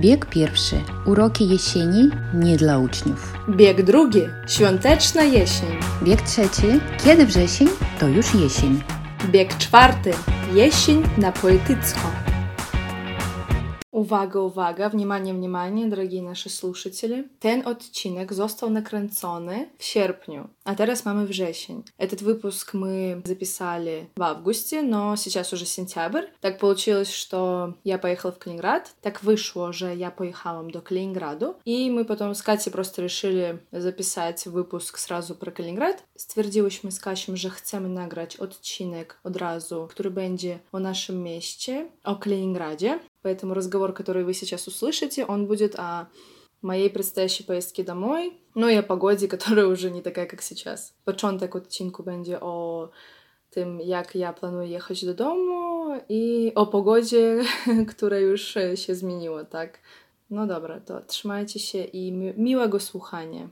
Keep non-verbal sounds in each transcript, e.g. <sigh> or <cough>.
Bieg pierwszy. Uroki jesieni nie dla uczniów. Bieg drugi. Świąteczna jesień. Bieg trzeci. Kiedy wrzesień, to już jesień. Bieg czwarty. Jesień na poetycko. Uwaga, uwaga, wнимание, wнимание, дорогие наши слушатели. Ten odcinek został nakręcony w sierpniu, a teraz mamy wrzesień. Этот выпуск мы записали в августе, но сейчас уже сентябрь. Так получилось, что я поехала в Калининград. Так вышло, że ja pojechałam do Kaliningradu. I my потом z Катей просто решили записать выпуск сразу про Kaliningrad. Stwierdziłyśmy z Kasią, że chcemy nagrać odcinek od razu, który będzie o naszym mieście, o Kaliningradzie. Поэтому разговор, который вы сейчас услышите, он будет о моей предстоящей поездке домой, ну и о погоде, которая уже не такая, как сейчас. Odcinku będzie o tym, jak ja planuję jechać do domu i o pogodzie, która już się zmieniła, tak? No dobra, to trzymajcie się i mi miłego słuchania.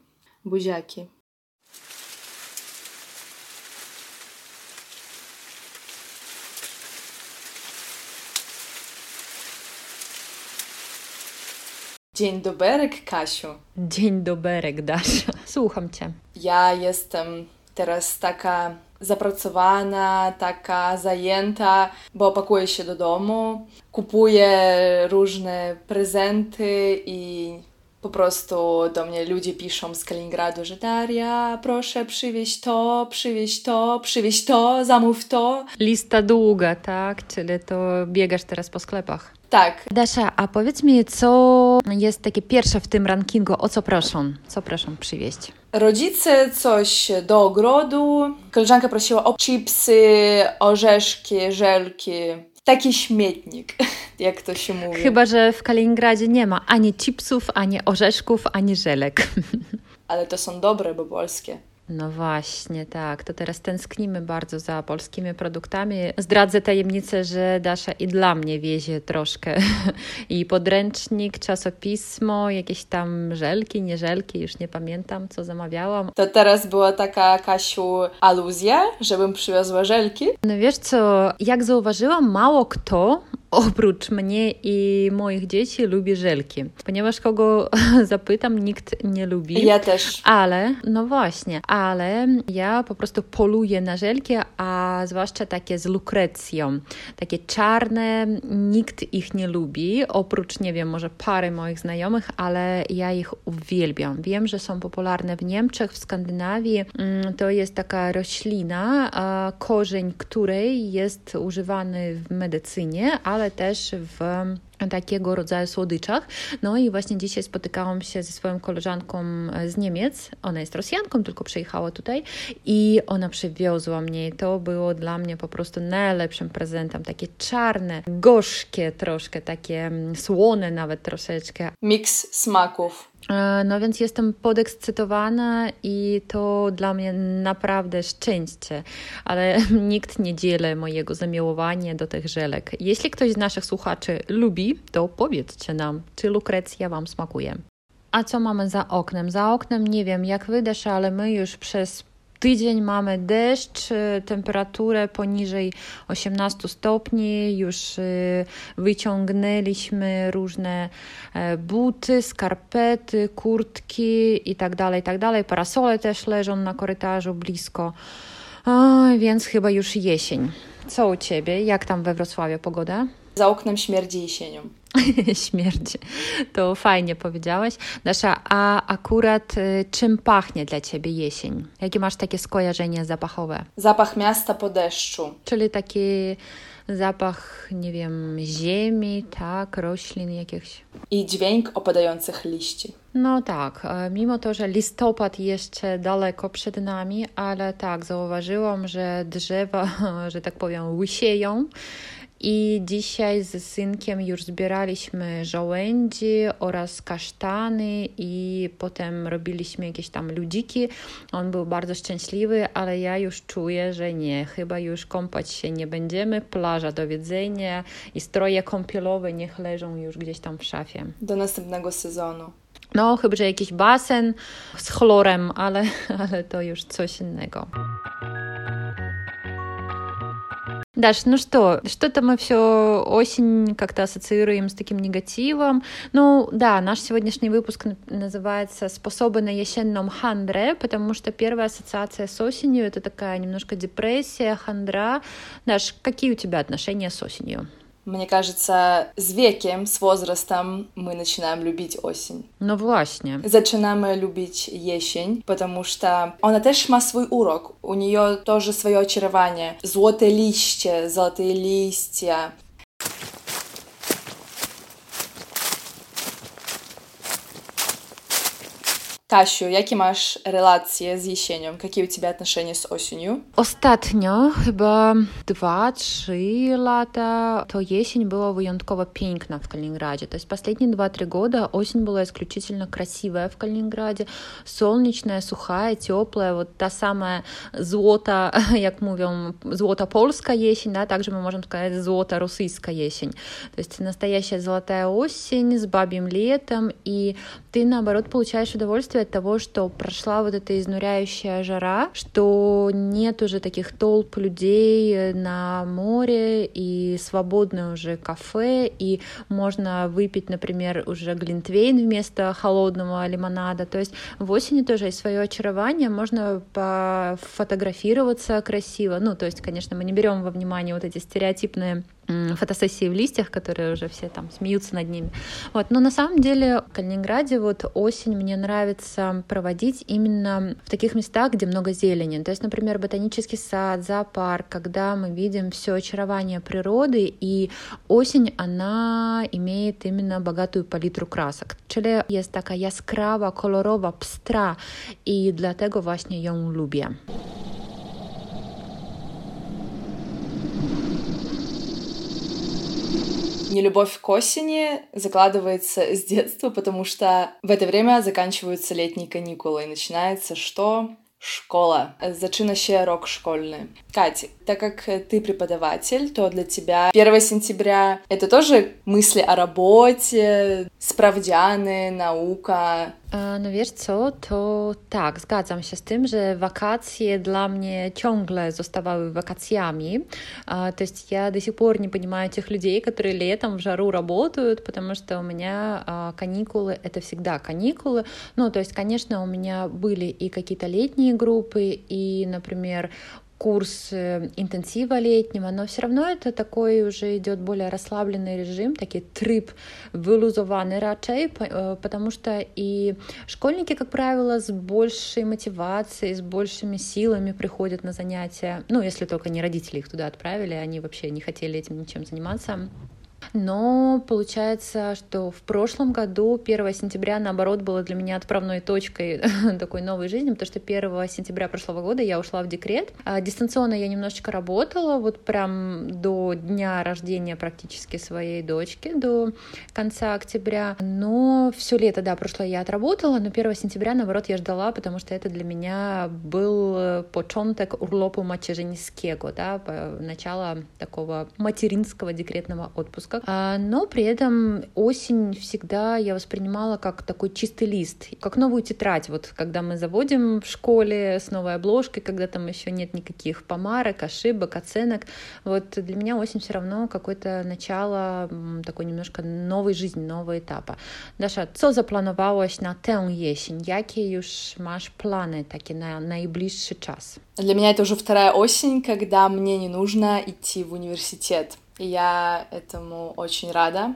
Dzień doberek, Kasiu. Dzień doberek, Dasza. <laughs> Słucham cię. Ja jestem teraz taka zapracowana, taka zajęta, bo pakuję się do domu, kupuję różne prezenty i po prostu do mnie ludzie piszą z Kaliningradu, że Daria, proszę przywieźć to, przywieźć to, przywieźć to, zamów to. Lista długa, tak? Czyli to biegasz teraz po sklepach. Tak. Dasza, a powiedz mi, co jest takie pierwsze w tym rankingu, o co proszą? Co proszą przywieźć? Rodzice coś do ogrodu. Koleżanka prosiła o chipsy, orzeszki, żelki. Taki śmietnik, <laughs> jak to się mówi. Chyba, że w Kaliningradzie nie ma ani chipsów, ani orzeszków, ani żelek. <laughs> Ale to są dobre, bo polskie. No właśnie, tak. To teraz tęsknimy bardzo za polskimi produktami. Zdradzę tajemnicę, że Dasza i dla mnie wiezie troszkę <laughs> i podręcznik, czasopismo, jakieś tam żelki, nie żelki, już nie pamiętam, co zamawiałam. To teraz była taka, Kasiu, aluzja, żebym przywiozła żelki? No wiesz co, jak zauważyłam, mało kto oprócz mnie i moich dzieci lubi żelki. Ponieważ kogo <laughs> zapytam, nikt nie lubi. Ja też. Ale, no właśnie, ale ja po prostu poluję na żelki, a zwłaszcza takie z lukrecją. Takie czarne, nikt ich nie lubi, oprócz, nie wiem, może pary moich znajomych, ale ja ich uwielbiam. Wiem, że są popularne w Niemczech, w Skandynawii. To jest taka roślina, korzeń której jest używany w medycynie, ale też w takiego rodzaju słodyczach. No i właśnie dzisiaj spotykałam się ze swoją koleżanką z Niemiec. Ona jest Rosjanką, tylko przyjechała tutaj i ona przywiozła mnie. To było dla mnie po prostu najlepszym prezentem. Takie czarne, gorzkie troszkę, takie słone nawet troszeczkę. Miks smaków. No więc jestem podekscytowana i to dla mnie naprawdę szczęście, ale <laughs> nikt nie dzieli mojego zamiłowania do tych żelek. Jeśli ktoś z naszych słuchaczy lubi, to powiedzcie nam, czy lukrecja Wam smakuje. A co mamy za oknem? Za oknem nie wiem, jak wydasz, ale my już przez tydzień mamy deszcz, temperaturę poniżej 18 stopni, już wyciągnęliśmy różne buty, skarpety, kurtki i tak dalej, i tak. Parasole też leżą na korytarzu blisko, o, więc chyba już jesień. Co u Ciebie? Jak tam we Wrocławiu pogoda? Za oknem śmierdzi jesienią. <laughs> Śmierci. To fajnie powiedziałeś. Dasza, a akurat y, czym pachnie dla Ciebie jesień? Jakie masz takie skojarzenia zapachowe? Zapach miasta po deszczu. Czyli taki zapach, nie wiem, ziemi, tak, roślin jakichś. I dźwięk opadających liści. No tak, mimo to, że listopad jeszcze daleko przed nami, ale tak, zauważyłam, że drzewa, <laughs> że tak powiem, łysieją. I dzisiaj z synkiem już zbieraliśmy żołędzi oraz kasztany i potem robiliśmy jakieś tam ludziki. On był bardzo szczęśliwy, ale ja już czuję, że nie, chyba już kąpać się nie będziemy. Plaża do widzenia i stroje kąpielowe niech leżą już gdzieś tam w szafie. Do następnego sezonu. No, chyba, że jakiś basen z chlorem, ale, <laughs> ale to już coś innego. Даш, ну что, что-то мы все осень как-то ассоциируем с таким негативом. Ну да, наш сегодняшний выпуск называется «Способы на ясенном хандре», потому что первая ассоциация с осенью — это такая немножко депрессия, хандра. Даш, какие у тебя отношения с осенью? Мне кажется, з веком, с возрастом мы начинаем любить осень. Ну właśnie. Zaczynamy lubić jesień, потому что она też ma swój урок. У нее тоже свое очарование. Золотые листья, золотые листья, Kasiu, jakie masz relacje z jesienią? Jakie u Ciebie отношения z осенью? Ostatnio, chyba 2-3 lata, to jesień była wyjątkowo piękna w Kaliningradzie. То есть последние 2-3 года осень была исключительно красивая в Калининграде, солнечная, сухая, теплая, вот та самая злота, <laughs> як mówią, злота польская jesień, да, также мы можем сказать злота российская jesień. То есть настоящая золотая осень с бабьим летом, и ты, наоборот, получаешь удовольствие от того, что прошла вот эта изнуряющая жара, что нет уже таких толп людей на море и свободное уже кафе, и можно выпить, например, уже глинтвейн вместо холодного лимонада. То есть в осени тоже есть свое очарование, можно пофотографироваться красиво. Ну, то есть, конечно, мы не берем во внимание вот эти стереотипные фотосессии в листьях, которые уже все там смеются над ними. Вот. Но на самом деле в Калининграде вот осень мне нравится проводить именно в таких местах, где много зелени. То есть, например, ботанический сад, зоопарк, когда мы видим все очарование природы, и осень, она имеет именно богатую палитру красок. Czyli jest taka jaskrawa, kolorowa, pstra i dlatego właśnie ją lubię. Нелюбовь к осени закладывается с детства, потому что в это время заканчиваются летние каникулы и начинается что? Школа. Зачина ще рок школьный. Катя, так как ты преподаватель, то для тебя 1 сентября — это тоже мысли о работе, sprawdziany, nauka. No wiesz co, to tak, zgadzam się z tym, że wakacje dla mnie ciągle zostawały. То есть я до сих пор не понимаю тех людей, которые летом в жару работают, потому что у меня каникулы — это всегда каникулы. Ну, то есть, конечно, у меня были и какие-то летние группы, и, например, курс интенсива летнего, но все равно это такой уже идет более расслабленный режим, такие трип вылузованный рачей, э, потому что и школьники, как правило, с большей мотивацией, с большими силами приходят на занятия, ну, если только не родители их туда отправили, они вообще не хотели этим ничем заниматься, но получается, что в прошлом году 1 сентября, наоборот, было для меня отправной точкой <laughs> такой новой жизни, потому что 1 сентября прошлого года я ушла в декрет. А дистанционно я немножечко работала, вот прям до дня рождения практически своей дочки, до конца октября. Но все лето, да, прошлое я отработала, но 1 сентября, наоборот, я ждала, потому что это для меня был почонтек урлопу мачеженискего, да, начало такого материнского декретного отпуска но при этом осень всегда я воспринимала как такой чистый лист, как новую тетрадь. Вот когда мы заводим в школе с новой обложкой, когда там еще нет никаких помарок, ошибок, оценок. Вот для меня осень все равно какое-то начало такой немножко новой жизни, нового этапа. Даша, co zaplanowałaś na tę jesień? Jakie już masz plany takie na najbliższy czas? Для меня это уже вторая осень, когда мне не нужно идти в университет. Ja temu очень.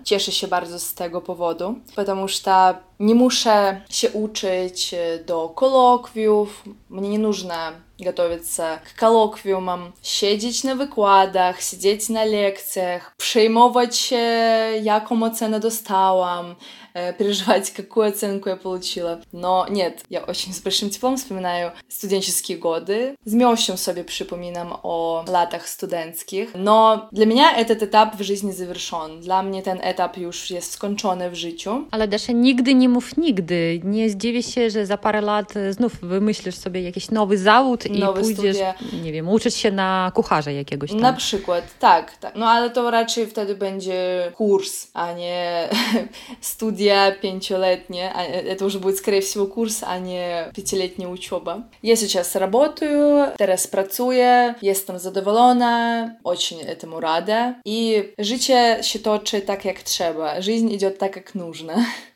Cieszę się bardzo z tego powodu, потому что не muszę się uczyć do kolokwiów, мне не нужно готовиться к коллоквиумам, сидеть на wykładach, siedzieć na lekcjach, przejmować się, jaką ocenę dostałam, переживать, какую оценку я получила. Но нет, я очень с большим теплом вспоминаю студенческие годы. З miłością sobie przypominam o latach studenckich. No, dla mnie этот etap w жизни завершен. Dla mnie ten etap już jest skończony w życiu. Ale Dasza, nigdy nie mów nigdy. Nie zdziwię się, że za parę lat znów wymyślisz sobie jakiś nowy zawód i pójdziesz, studia. nie wiem, uczyć się na kucharza jakiegoś tam. Na przykład, tak, tak. No ale to raczej wtedy będzie kurs, a nie <laughs> studia pięcioletnie. Это уже будет, скорее всего, курс, а не пятилетняя учеба. Я сейчас работаю, teraz pracuję, jestem zadowolona, очень этому рада. И życie się toczy tak, jak trzeba. Жизнь идет так, как нужно. <laughs>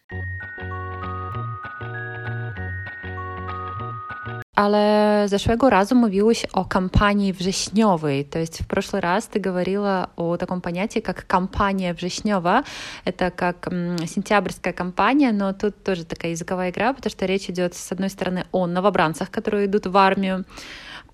Ale zeszłego razu mówiłeś o kampanii wrześniowej, to есть в прошлый раз ты говорила о таком понятии, как кампания врześniowa. Это как сентябрьская кампания, но тут тоже такая языковая игра, потому что речь идет, с одной стороны, о новобранцах, которые идут в армию,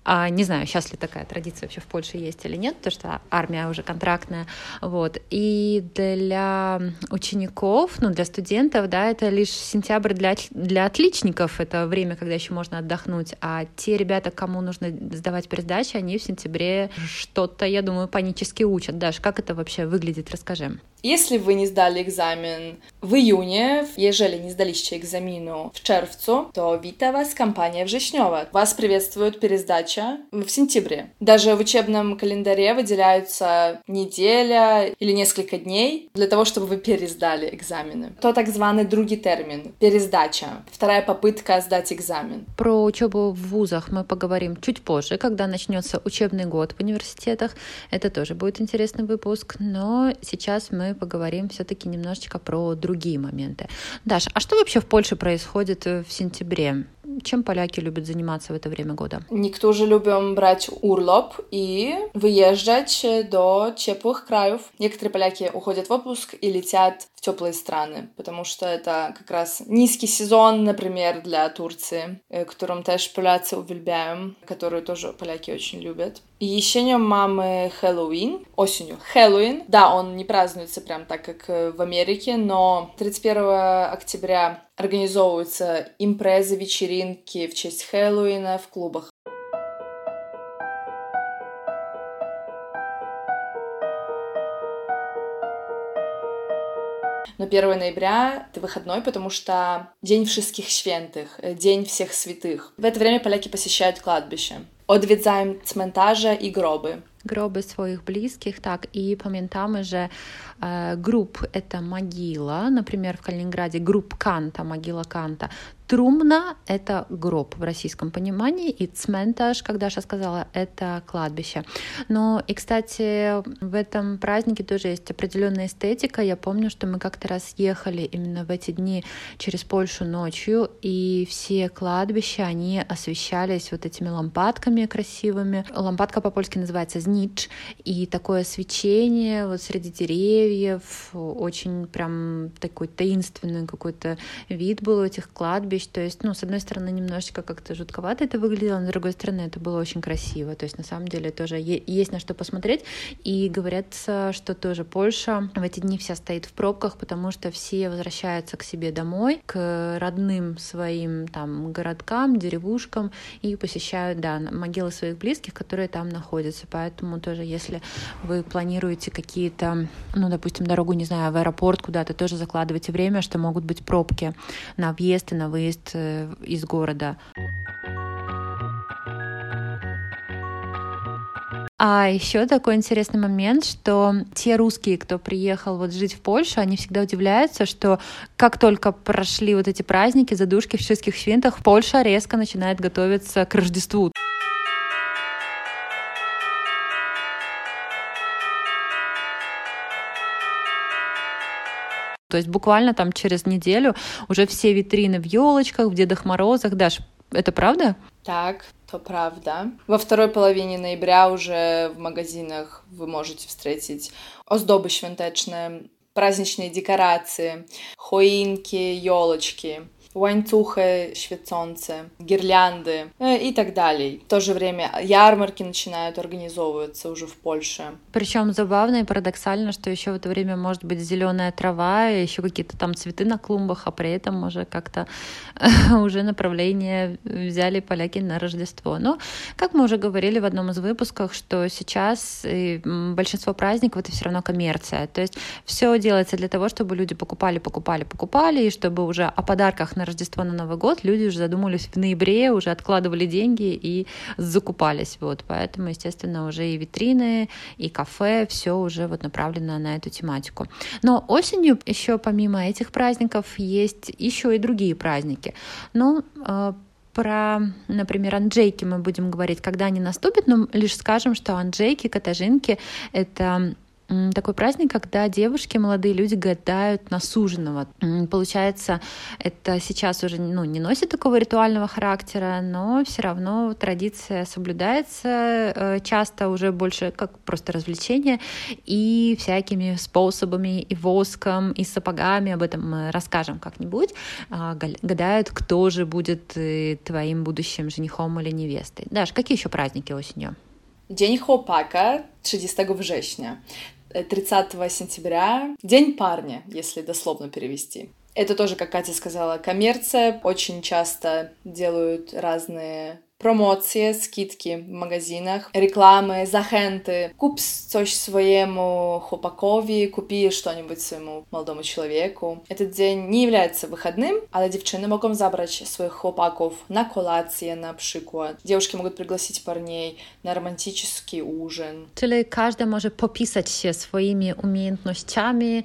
а, не знаю, сейчас ли такая традиция вообще в Польше есть или нет, потому что армия уже контрактная. Вот. И для учеников, ну, для студентов, да, это лишь сентябрь для, для отличников, это время, когда еще можно отдохнуть. А те ребята, кому нужно сдавать пересдачи, они в сентябре что-то, я думаю, панически учат. Даш, как это вообще выглядит, расскажи. Jeśli wy nie zdali egzamin w iunie, jeżeli nie zdaliście egzaminu w czerwcu, to wita was kampania wrześniowa. Вас приветствует пересдача в сентябре. Даже в учебном календаре выделяются неделя или несколько дней для того, чтобы вы пересдали экзамены. То так званый другий термин — пересдача. Вторая попытка сдать экзамен. Про учебу в вузах мы поговорим чуть позже, когда начнется учебный год в университетах. Это тоже будет интересный выпуск, но сейчас мы поговорим все-таки немножечко про другие моменты. Даша, а что вообще в Польше происходит в сентябре? Чем поляки любят заниматься в это время года? Niektórzy lubią brać urlop i wyjeżdżać do ciepłych krajów. Некоторые поляки уходят в отпуск и летят в теплые страны, потому что это как раз низкий сезон, например, для Турции, которым тоже поляcy uwielbiają, которую тоже поляки очень любят. Еще mamy Хэллоуин, осенью. Хэллоуин, да, он не празднуется прям так, как в Америке, но 31 октября организовываются импрезы, вечеринки в честь Хэллоуина в клубах. Но 1 ноября — это выходной, потому что День Wszystkich Świętych, День всех святых. В это время поляки посещают кладбище. Odwiedzają cmentarze i groby. groby swoich bliskich, tak, i pamiętamy, że e, grób to могила, например, в Калининграде гроб Канта, могила Канта, Трумна — это гроб в российском понимании, и цментаж, как Даша сказала, это кладбище. Но и, кстати, в этом празднике тоже есть определенная эстетика. Я помню, что мы как-то раз ехали именно в эти дни через Польшу ночью, и все кладбища, они освещались вот этими лампадками красивыми. Лампадка по-польски называется знич, и такое свечение вот среди деревьев, очень прям такой таинственный какой-то вид был у этих кладбищ. То есть, ну, с одной стороны, немножечко как-то жутковато это выглядело, но с другой стороны, это было очень красиво. То есть, на самом деле, тоже есть на что посмотреть. И говорят, что тоже Польша в эти дни вся стоит в пробках, потому что все возвращаются к себе домой, к родным своим там городкам, деревушкам и посещают, да, могилы своих близких, которые там находятся. Поэтому тоже, если вы планируете какие-то, ну, допустим, дорогу, не знаю, в аэропорт куда-то, тоже закладывайте время, что могут быть пробки на въезд и на выезд э, из города. А еще такой интересный момент, что те русские, кто приехал вот жить в Польшу, они всегда удивляются, что как только прошли вот эти праздники, задушки в Ческих Свинтах, Польша резко начинает готовиться к Рождеству. То есть буквально там через неделю уже все витрины в елочках, в Дедах Морозах. Даш, это правда? Так, то правда. Во второй половине ноября уже в магазинах вы можете встретить оздобы świąteczne, праздничные декорации, хоинки, елочки łańcuchy świecące, гирлянды и так далее. В то же время ярмарки начинают организовываться уже в Польше. Причем забавно и парадоксально, что еще в это время может быть зеленая трава, еще какие-то там цветы на клумбах, а при этом уже как-то <laughs> уже направление взяли поляки на Рождество. Но, как мы уже говорили в одном из выпусков, что сейчас большинство праздников это все равно коммерция. То есть все делается для того, чтобы люди покупали, покупали, покупали, и чтобы уже о подарках на Рождество, на Новый год люди уже задумались в ноябре, уже откладывали деньги и закупались. Вот, поэтому, естественно, уже и витрины, и кафе, все уже вот направлено на эту тематику. Но осенью еще помимо этих праздников есть еще и другие праздники. Ну, э, про, например, Анджейки мы будем говорить, когда они наступят, но лишь скажем, что Анджейки, Катажинки — это такой праздник, когда девушки, молодые люди гадают на суженого. Получается, это сейчас уже ну, не носит такого ритуального характера, но все равно традиция соблюдается э, часто уже больше как просто развлечение и всякими способами, и воском, и сапогами, об этом мы расскажем как-нибудь, а, гадают, кто же будет э, твоим будущим женихом или невестой. Даш, какие еще праздники осенью? Dzień chłopaka 30 września. 30 сентября День парня, если дословно перевести. Это тоже, как Катя сказала, коммерция. Очень часто делают разные Промоцje, skitki w magazynach, reklamy, zachęty. Kup coś swojemu chłopakowi, kupi что-нибудь своему молодому человеку. Этот день не является выходным, ale dziewczyny mogą zabrać swoich chłopaków на kolację на przykład. Девушки могут пригласить парней на романтический ужин. Czyli każdy może popisać się swoimi umiejętnościami,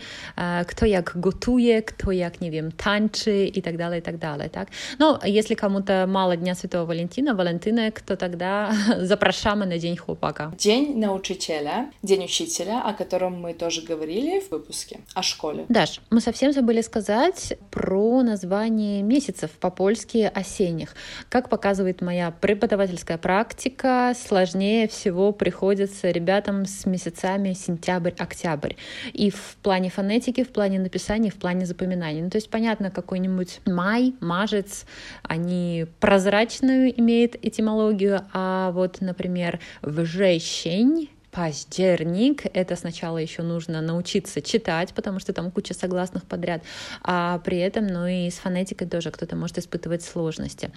kto jak gotuje, kto jak, nie wiem, tańczy i tak dalej, i tak dalej, tak? No, если кому-то мало Дня Святого Валентина, Валентинок, то тогда <laughs> запрашamy на День хлопака. День научителя, День учителя, о котором мы тоже говорили в выпуске о школе. Даш, мы совсем забыли сказать про название месяцев по-польски осенних. Как показывает моя преподавательская практика, сложнее всего приходится ребятам с месяцами сентябрь-октябрь. И в плане фонетики, в плане написания, в плане запоминания. Ну, то есть, понятно, какой-нибудь май, мажец, они прозрачную имеют этимологию, а вот, например, вжещень Паздерник — это сначала еще нужно научиться читать, потому что там куча согласных подряд, а при этом, ну и с фонетикой тоже кто-то может испытывать сложности.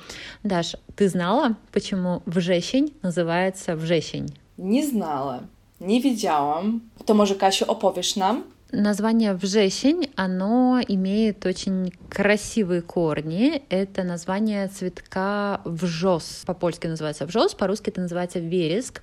Даш, ты знала, почему вжещень называется вжещень? Не знала, не widziałam. To może Kasiu opowiesz nam? Название «вжесень», оно имеет очень красивые корни. Это название цветка вжос. По-польски называется вжос, по-русски это называется вереск.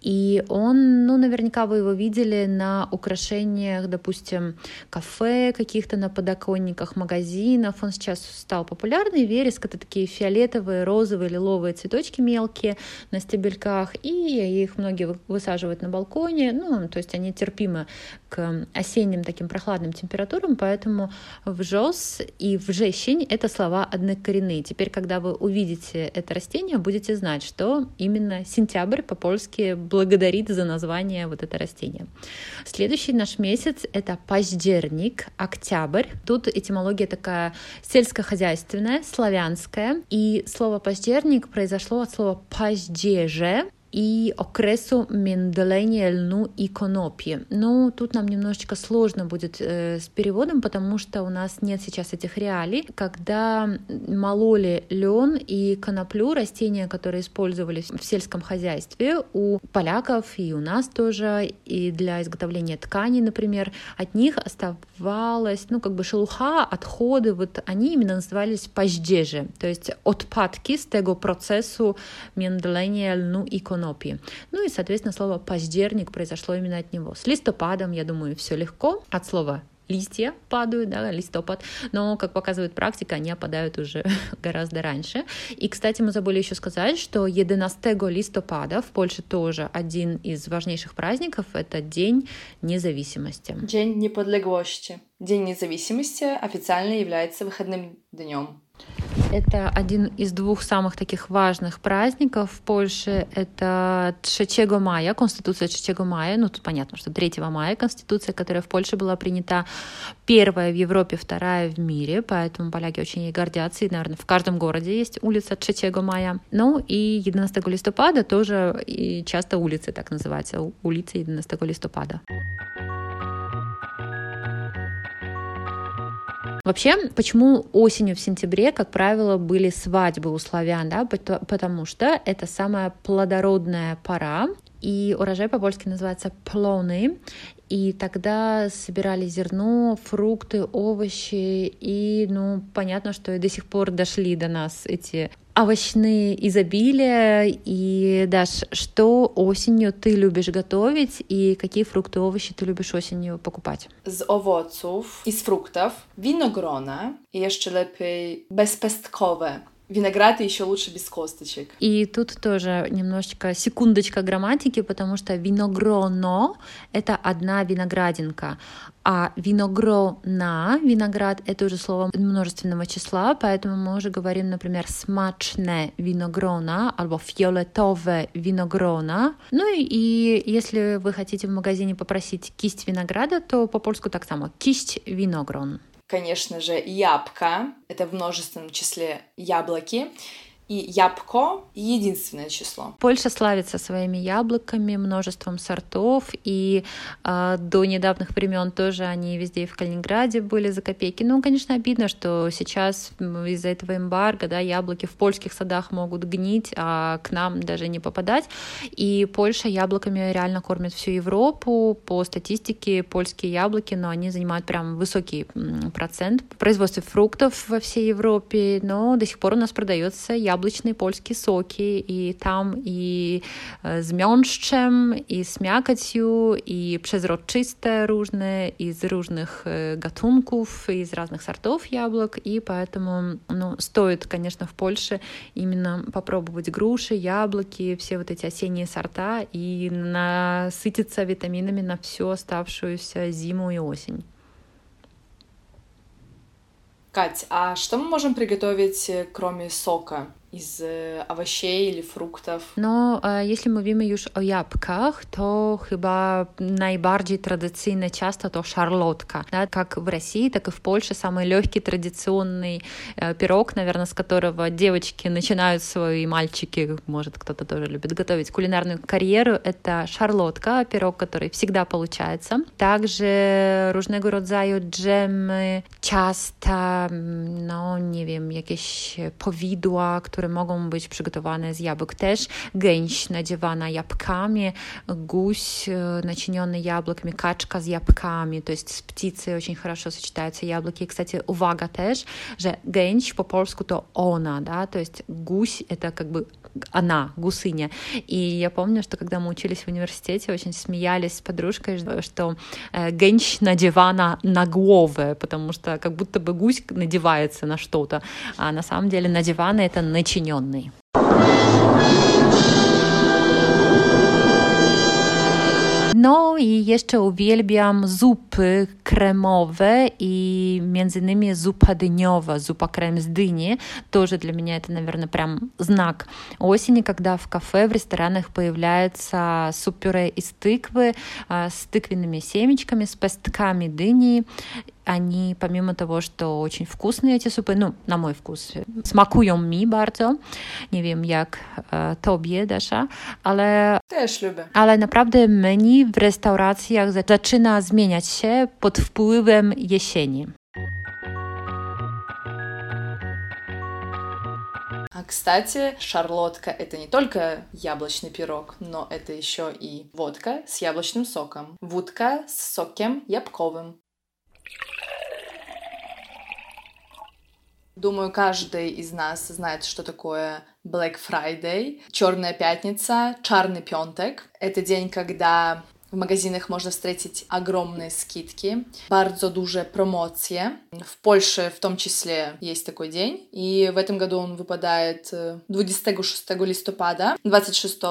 И он, ну, наверняка вы его видели на украшениях, допустим, кафе каких-то, на подоконниках магазинов. Он сейчас стал популярный. Вереск — это такие фиолетовые, розовые, лиловые цветочки мелкие на стебельках, и их многие высаживают на балконе. Ну, то есть они терпимы к осенним таким прохладным температурам, поэтому вжос и вжещень — это слова однокоренные. Теперь, когда вы увидите это растение, будете знать, что именно сентябрь по-польски благодарит за название вот это растение. Следующий наш месяц — это паздерник, октябрь. Тут этимология такая сельскохозяйственная, славянская, и слово паздерник произошло от слова паздеже, и окресу менделения льну и конопи. Ну, тут нам немножечко сложно будет э, с переводом, потому что у нас нет сейчас этих реалий. Когда мололи лен и коноплю, растения, которые использовались в сельском хозяйстве, у поляков и у нас тоже, и для изготовления тканей, например, от них оставалась, ну, как бы шелуха, отходы, вот они именно назывались паждежи, то есть отпадки с tego процессу менделения льну и конопи конопи. Ну и, соответственно, слово «поздерник» произошло именно от него. С листопадом, я думаю, все легко. От слова листья падают, да, листопад, но, как показывает практика, они опадают уже <laughs> гораздо раньше. И, кстати, мы забыли еще сказать, что 11 листопада в Польше тоже один из важнейших праздников — это День независимости. День неподлеглости. День независимости официально является выходным днем это один из двух самых таких важных праздников в Польше. Это 3 мая, Конституция 3 мая. Ну, тут понятно, что 3 мая Конституция, которая в Польше была принята первая в Европе, вторая в мире, поэтому поляки очень ей гордятся. И, наверное, в каждом городе есть улица 3 мая. Ну, и 11 листопада тоже и часто улицы так называются, улица 11 листопада. Вообще, почему осенью в сентябре, как правило, были свадьбы у славян, да, потому что это самая плодородная пора, и урожай по-польски называется плоны, И тогда собирали зерно, фрукты, овощи, и, ну, понятно, что и до сих пор дошли до нас эти овощные изобилия. И, Даш, что осенью ты любишь готовить и какие фрукты, овощи ты любишь осенью покупать? Z owoców i z fruktów winogrona i jeszcze lepiej bezpestkowe Виноград еще лучше без косточек. И тут тоже немножечко секундочка грамматики, потому что виногроно — это одна виноградинка, а виногрона, виноград — это уже слово множественного числа, поэтому мы уже говорим, например, смачне виногрона albo фиолетовое виногрона. Ну и если вы хотите в магазине попросить кисть винограда, то по-польску так само — кисть виногрон конечно же, ябка, это в множественном числе яблоки, и ябко — единственное число. Польша славится своими яблоками, множеством сортов, и э, до недавних времен тоже они везде в Калининграде были за копейки. Ну, конечно, обидно, что сейчас из-за этого эмбарго да, яблоки в польских садах могут гнить, а к нам даже не попадать. И Польша яблоками реально кормит всю Европу. По статистике польские яблоки, но они занимают прям высокий процент в производстве фруктов во всей Европе, но до сих пор у нас продается яблоко яблычные польские соки, и там и z miąższem, i z miakociu, i przezroczyste różne, из różnych gatunków, из разных сортов яблок, и поэтому ну, стоит, конечно, в Польше именно попробовать груши, яблоки, все вот эти осенние сорта и насытиться витаминами на всю оставшуюся зиму и осень. Кать, а что мы можем приготовить, кроме сока? Из овощей или фруктów. No, jeśli mówimy już o jabłkach, to chyba najbardziej tradycyjne ciasto to szarlotka. Да? Как в России, так и в Польше самый легкий традиционный пирог, наверное, с которого девочки начинают свои мальчики, может, кто-то тоже любит готовить кулинарную карьеру, это szarlotka, пирог, который всегда получается. Также różnego rodzaju dżemy, ciasta, no nie wiem, jakieś powidła, które które mogą być przygotowane z jabłek też. Gęś nadziewana jabłkami, гусь начиненный яблоками, качка с яблоками, то есть с птицей очень хорошо сочетаются яблоки. И, кстати, увага też, że gęś по polsku to ona, да, то есть гусь — это как бы она, гусыня. И я помню, что когда мы учились в университете, очень смеялись с подружкой, что э, генч надевана на головы, потому что как будто бы гусь надевается на что-то, а на самом деле надевана — это начиненный. No i jeszcze uwielbiam zupy kremowe и między innymi zupa дынёва, zupa крем с дыни. Тоже для меня это, наверное, прям знак осени, когда в кафе, в ресторанах появляется суп-пюре из тыквы с тыквенными семечками, с пестками дыни они, помимо того, что очень вкусные эти супы, ну, на мой вкус, smakują mi bardzo. Nie wiem, jak e, tobie, Dasza, ale... Też lubię. Ale naprawdę menu w restauracjach zaczyna zmieniać się pod wpływem jesieni. А, кстати, шарлотка — это не только яблочный пирог, но это еще и водка с яблочным соком, вудка с соком ябковым. Думаю, каждый из нас знает, что такое Black Friday, Черная пятница, Чарный пентек. Это день, когда в магазинах можно встретить огромные скидки, bardzo duże promocje. В Польше в том числе есть такой день, и в этом году он выпадает 26 листопада, 26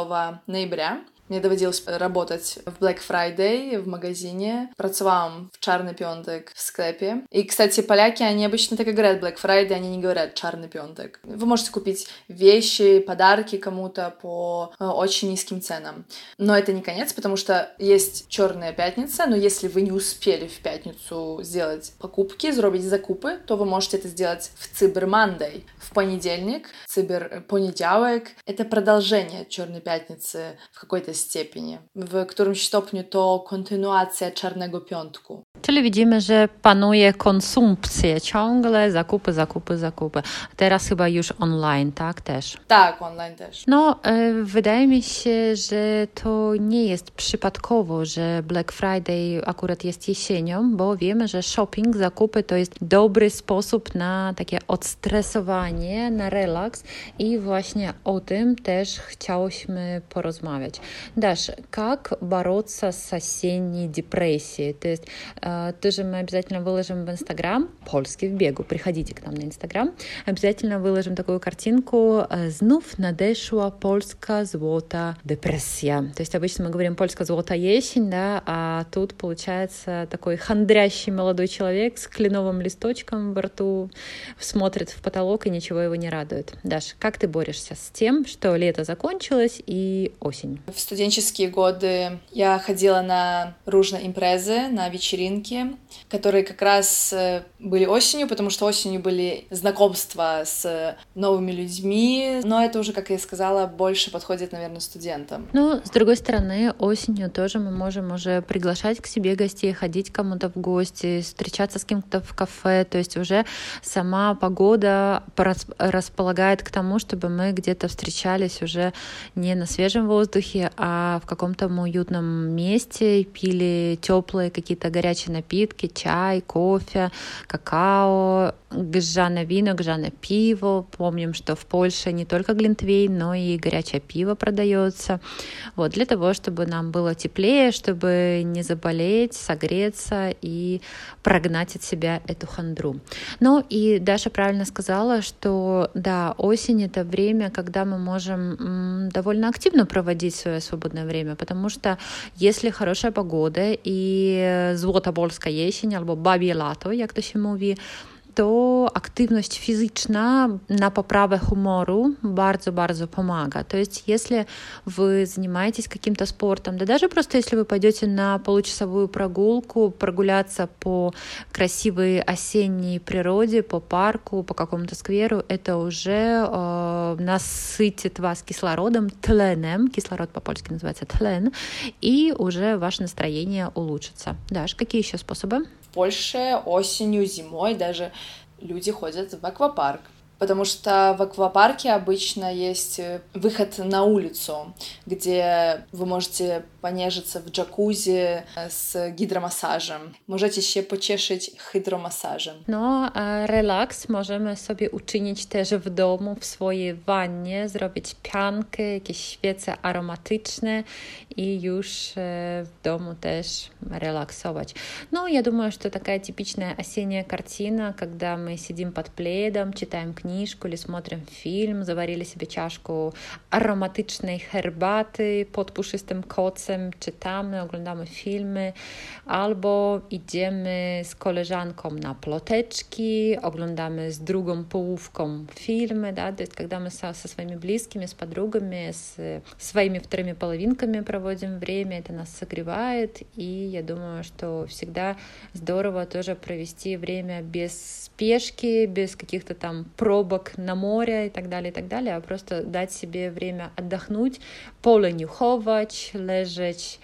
ноября. Мне доводилось работать в Black Friday в магазине. Працевала в Чарный пентек в склепе. И, кстати, поляки, они обычно так и говорят Black Friday, они не говорят Чарный пентек. Вы можете купить вещи, подарки кому-то по э, очень низким ценам. Но это не конец, потому что есть Черная пятница, но если вы не успели в пятницу сделать покупки, сделать закупы, то вы можете это сделать в Monday, в понедельник, Cyber понедельник. Это продолжение Черной пятницы в какой-то stopniu. W którymś stopniu to kontynuacja Czarnego Piątku. Czyli widzimy, że panuje konsumpcja ciągle, zakupy, zakupy, zakupy. Teraz chyba już online, tak też? Tak, online też. No, wydaje mi się, że to nie jest przypadkowo, że Black Friday akurat jest jesienią, bo wiemy, że shopping, zakupy to jest dobry sposób na takie odstresowanie, na relaks i właśnie o tym też chciałyśmy porozmawiać. Dasz, как бороться с осенней депрессией? То есть тоже мы обязательно выложим в Инстаграм, польский в бегу, приходите к нам на Инстаграм, обязательно выложим такую картинку «Знов надешła polska złota депрессия». То есть обычно мы говорим «польская золотая есень», да, а тут получается такой хандрящий молодой человек с кленовым листочком во рту, смотрит в потолок и ничего его не радует. Даш, как ты борешься с тем, что лето закончилось и осень? Студенческие годы я ходила на ружные импрезы, на вечеринки, которые как раз э, были осенью, потому что осенью были знакомства с новыми людьми, но это уже, как я сказала, больше подходит, наверное, студентам. Ну, с другой стороны, осенью тоже мы можем уже приглашать к себе гостей, ходить кому-то в гости, встречаться с кем-то в кафе, то есть уже сама погода располагает к тому, чтобы мы где-то встречались уже не на свежем воздухе, в каком-то уютном месте, пили теплые какие-то горячие напитки, чай, кофе, какао, гжане вино, гжане пиво. Помним, что в Польше не только глинтвейн, но и горячее пиво продается. Вот, для того, чтобы нам было теплее, чтобы не заболеть, согреться и прогнать от себя эту хандру. Ну и Даша правильно сказала, что да, осень это время, когда мы можем довольно активно проводить свое свободное время, потому что если хорошая погода и злота польska jesień albo babie lato, jak to się mówi, to aktywność fizyczna na poprawę humoru bardzo, bardzo помога. То есть, если вы занимаетесь каким-то спортом, да даже просто если вы пойдете на получасовую прогулку, прогуляться по красивой осенней природе, по парку, по какому-то скверу, это уже э, насытит вас кислородом, тленем, кислород по-польски называется тлен, и уже ваше настроение улучшится. Даш, какие еще способы? Польше осенью, зимой даже люди ходят в аквапарк. Потому что в аквапарке обычно есть э, выход на улицу, где вы можете понежиться в джакузи э, з гідромасажем. Możecie się pocieszyć hydromasażem. No, a relaks możemy sobie uczynić też w domu, w swojej wannie, zrobić piankę, jakieś świece aromatyczne i już w domu też relaksować. Ну, я думаю, что такая типичная осенняя картина, когда мы сидим под пледом, читаем книжку или смотрим фильм, заварили себе чашку ароматycznej herbaty pod puszystym kocem, czytamy, oglądamy filmy, albo idziemy z koleżanką na ploteczki, oglądamy z drugą połówką filmy, да, то есть когда мы со, со своими близкими, с подругами, с своими вторыми половинками проводим время, это нас согревает, и я думаю, что всегда здорово тоже провести время без спешки, без каких-то там пробок на море и так далее, и так далее, а просто дать себе время отдохнуть, поленюховать, лежать.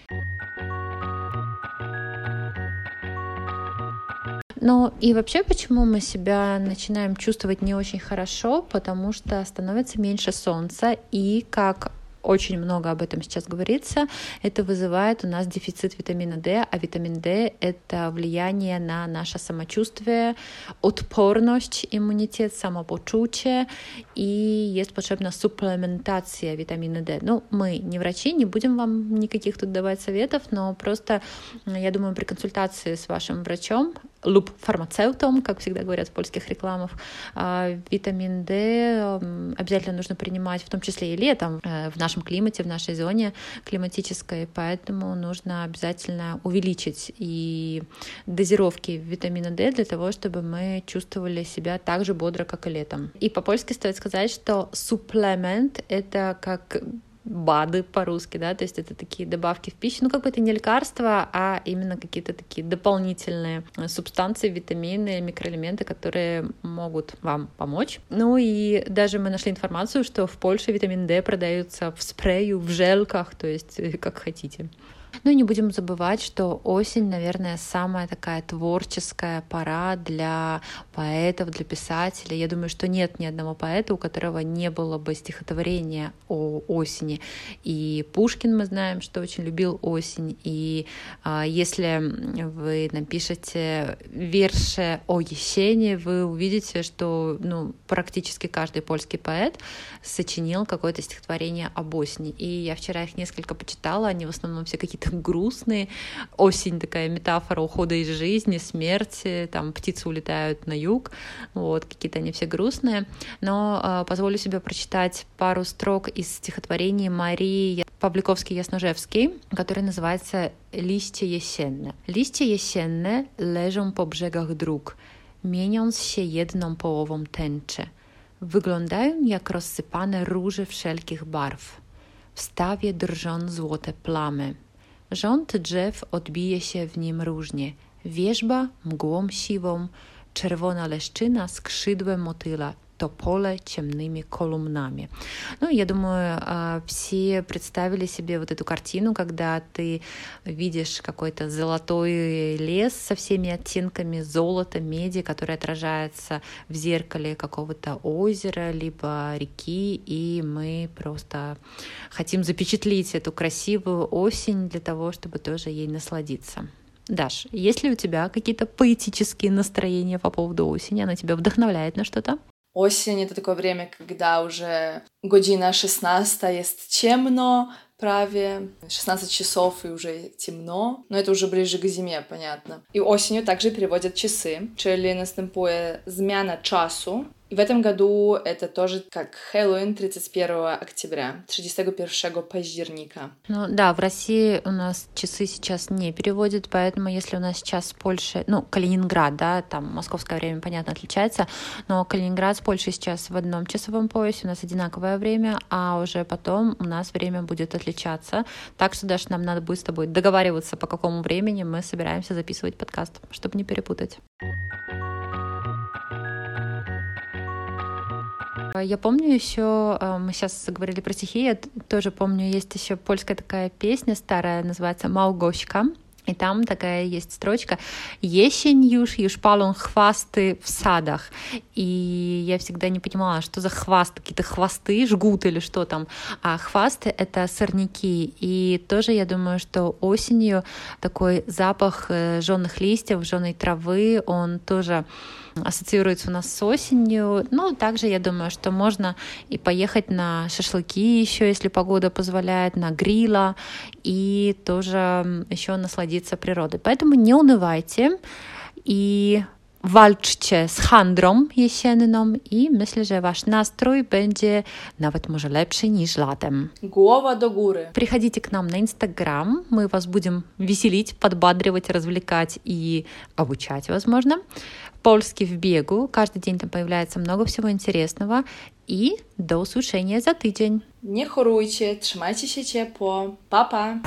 Ну и вообще, почему мы себя начинаем чувствовать не очень хорошо? Потому что становится меньше солнца, и как очень много об этом сейчас говорится, это вызывает у нас дефицит витамина D, а витамин D — это влияние на наше самочувствие, odporność, иммунитет, самопочучие, и есть potrzebna суплементация витамина D. Ну, мы не врачи, не будем вам никаких тут давать советов, но просто, я думаю, при консультации с вашим врачом луп фармацевтом, как всегда говорят в польских рекламах. А, витамин D обязательно нужно принимать, в том числе и летом, э, в нашем климате, в нашей зоне климатической, поэтому нужно обязательно увеличить и дозировки витамина D для того, чтобы мы чувствовали себя так же бодро, как и летом. И по-польски стоит сказать, что суплемент — это как БАДы по-русски, да, то есть это такие добавки в пищу, ну как бы это не лекарства, а именно какие-то такие дополнительные субстанции, витамины, микроэлементы, которые могут вам помочь. Ну и даже мы нашли информацию, что в Польше витамин D продаются в спрею, в желках, то есть как хотите. Ну и не будем забывать, что осень, наверное, самая такая творческая пора для поэтов, для писателей. Я думаю, что нет ни одного поэта, у которого не было бы стихотворения о осени. И Пушкин, мы знаем, что очень любил осень. И а, если вы напишете верши о Есени, вы увидите, что ну, практически каждый польский поэт сочинил какое-то стихотворение об осени. И я вчера их несколько почитала, они в основном все какие-то какие-то грустные. Осень такая метафора ухода из жизни, смерти, там птицы улетают на юг, вот, какие-то они все грустные. Но э, позволю себе прочитать пару строк из стихотворения Марии Павликовskiej-Jasnorzewskiej, который называется «Liście jesienne». Liście jesienne leżą po brzegach dróg, mieniąc się jedną połową tęczy. Wyglądają jak rozsypane róże wszelkich barw. W stawie drżą złote plamy. Rząd drzew odbije się w nim różnie. Wierzba mgłą siwą, czerwona leszczyna skrzydłem motyla, то поле темными колумнами. Ну, я думаю, а, все представили себе вот эту картину, когда ты видишь какой-то золотой лес со всеми оттенками золота, меди, который отражается в зеркале какого-то озера, либо реки, и мы просто хотим запечатлеть эту красивую осень для того, чтобы тоже ей насладиться. Даш, есть ли у тебя какие-то поэтические настроения по поводу осени? Она тебя вдохновляет на что-то? Осень — это такое время, когда уже година 16, есть темно, праве 16 часов и уже темно, но это уже ближе к зиме, понятно. И осенью также переводят часы, czyli następuje zmiana czasu, и в этом году это тоже как Хэллоуин 31 октября, 31 паздерника. Ну да, в России у нас часы сейчас не переводят, поэтому если у нас сейчас с Польшей, ну, Калининград, да, там московское время, понятно, отличается, но Калининград с Польшей сейчас в одном часовом поясе, у нас одинаковое время, а уже потом у нас время будет отличаться. Так что даже нам надо будет с тобой договариваться, по какому времени мы собираемся записывать подкаст, чтобы не перепутать. Я помню еще, э, мы сейчас заговорили про стихи, я тоже помню, есть еще польская такая песня старая, называется «Мałgośka». И там такая есть строчка «Есень юж, палон хвасты в садах». И я всегда не понимала, что за хваст, какие-то хвосты, жгут или что там. А хвасты — это сорняки. И тоже я думаю, что осенью такой запах э, жженых листьев, жженой травы, он тоже ассоциируется у нас с осенью. Ну, также я думаю, что можно и поехать на шашлыки еще, если погода позволяет, на грила, и тоже еще насладиться природой. Поэтому не унывайте и walczcie z handrą jesienną i myślę, że wasz nastrój będzie nawet może lepszy niż latem. Głowa do góry. Приходите к нам на Инстаграм, мы вас будем веселить, подбадривать, развлекать и обучать, возможно. Польский в бегу. Каждый день там появляется много всего интересного. И до услышания за тыдзень. Не хоруйте, trzymajcie się ciepło. Па-па!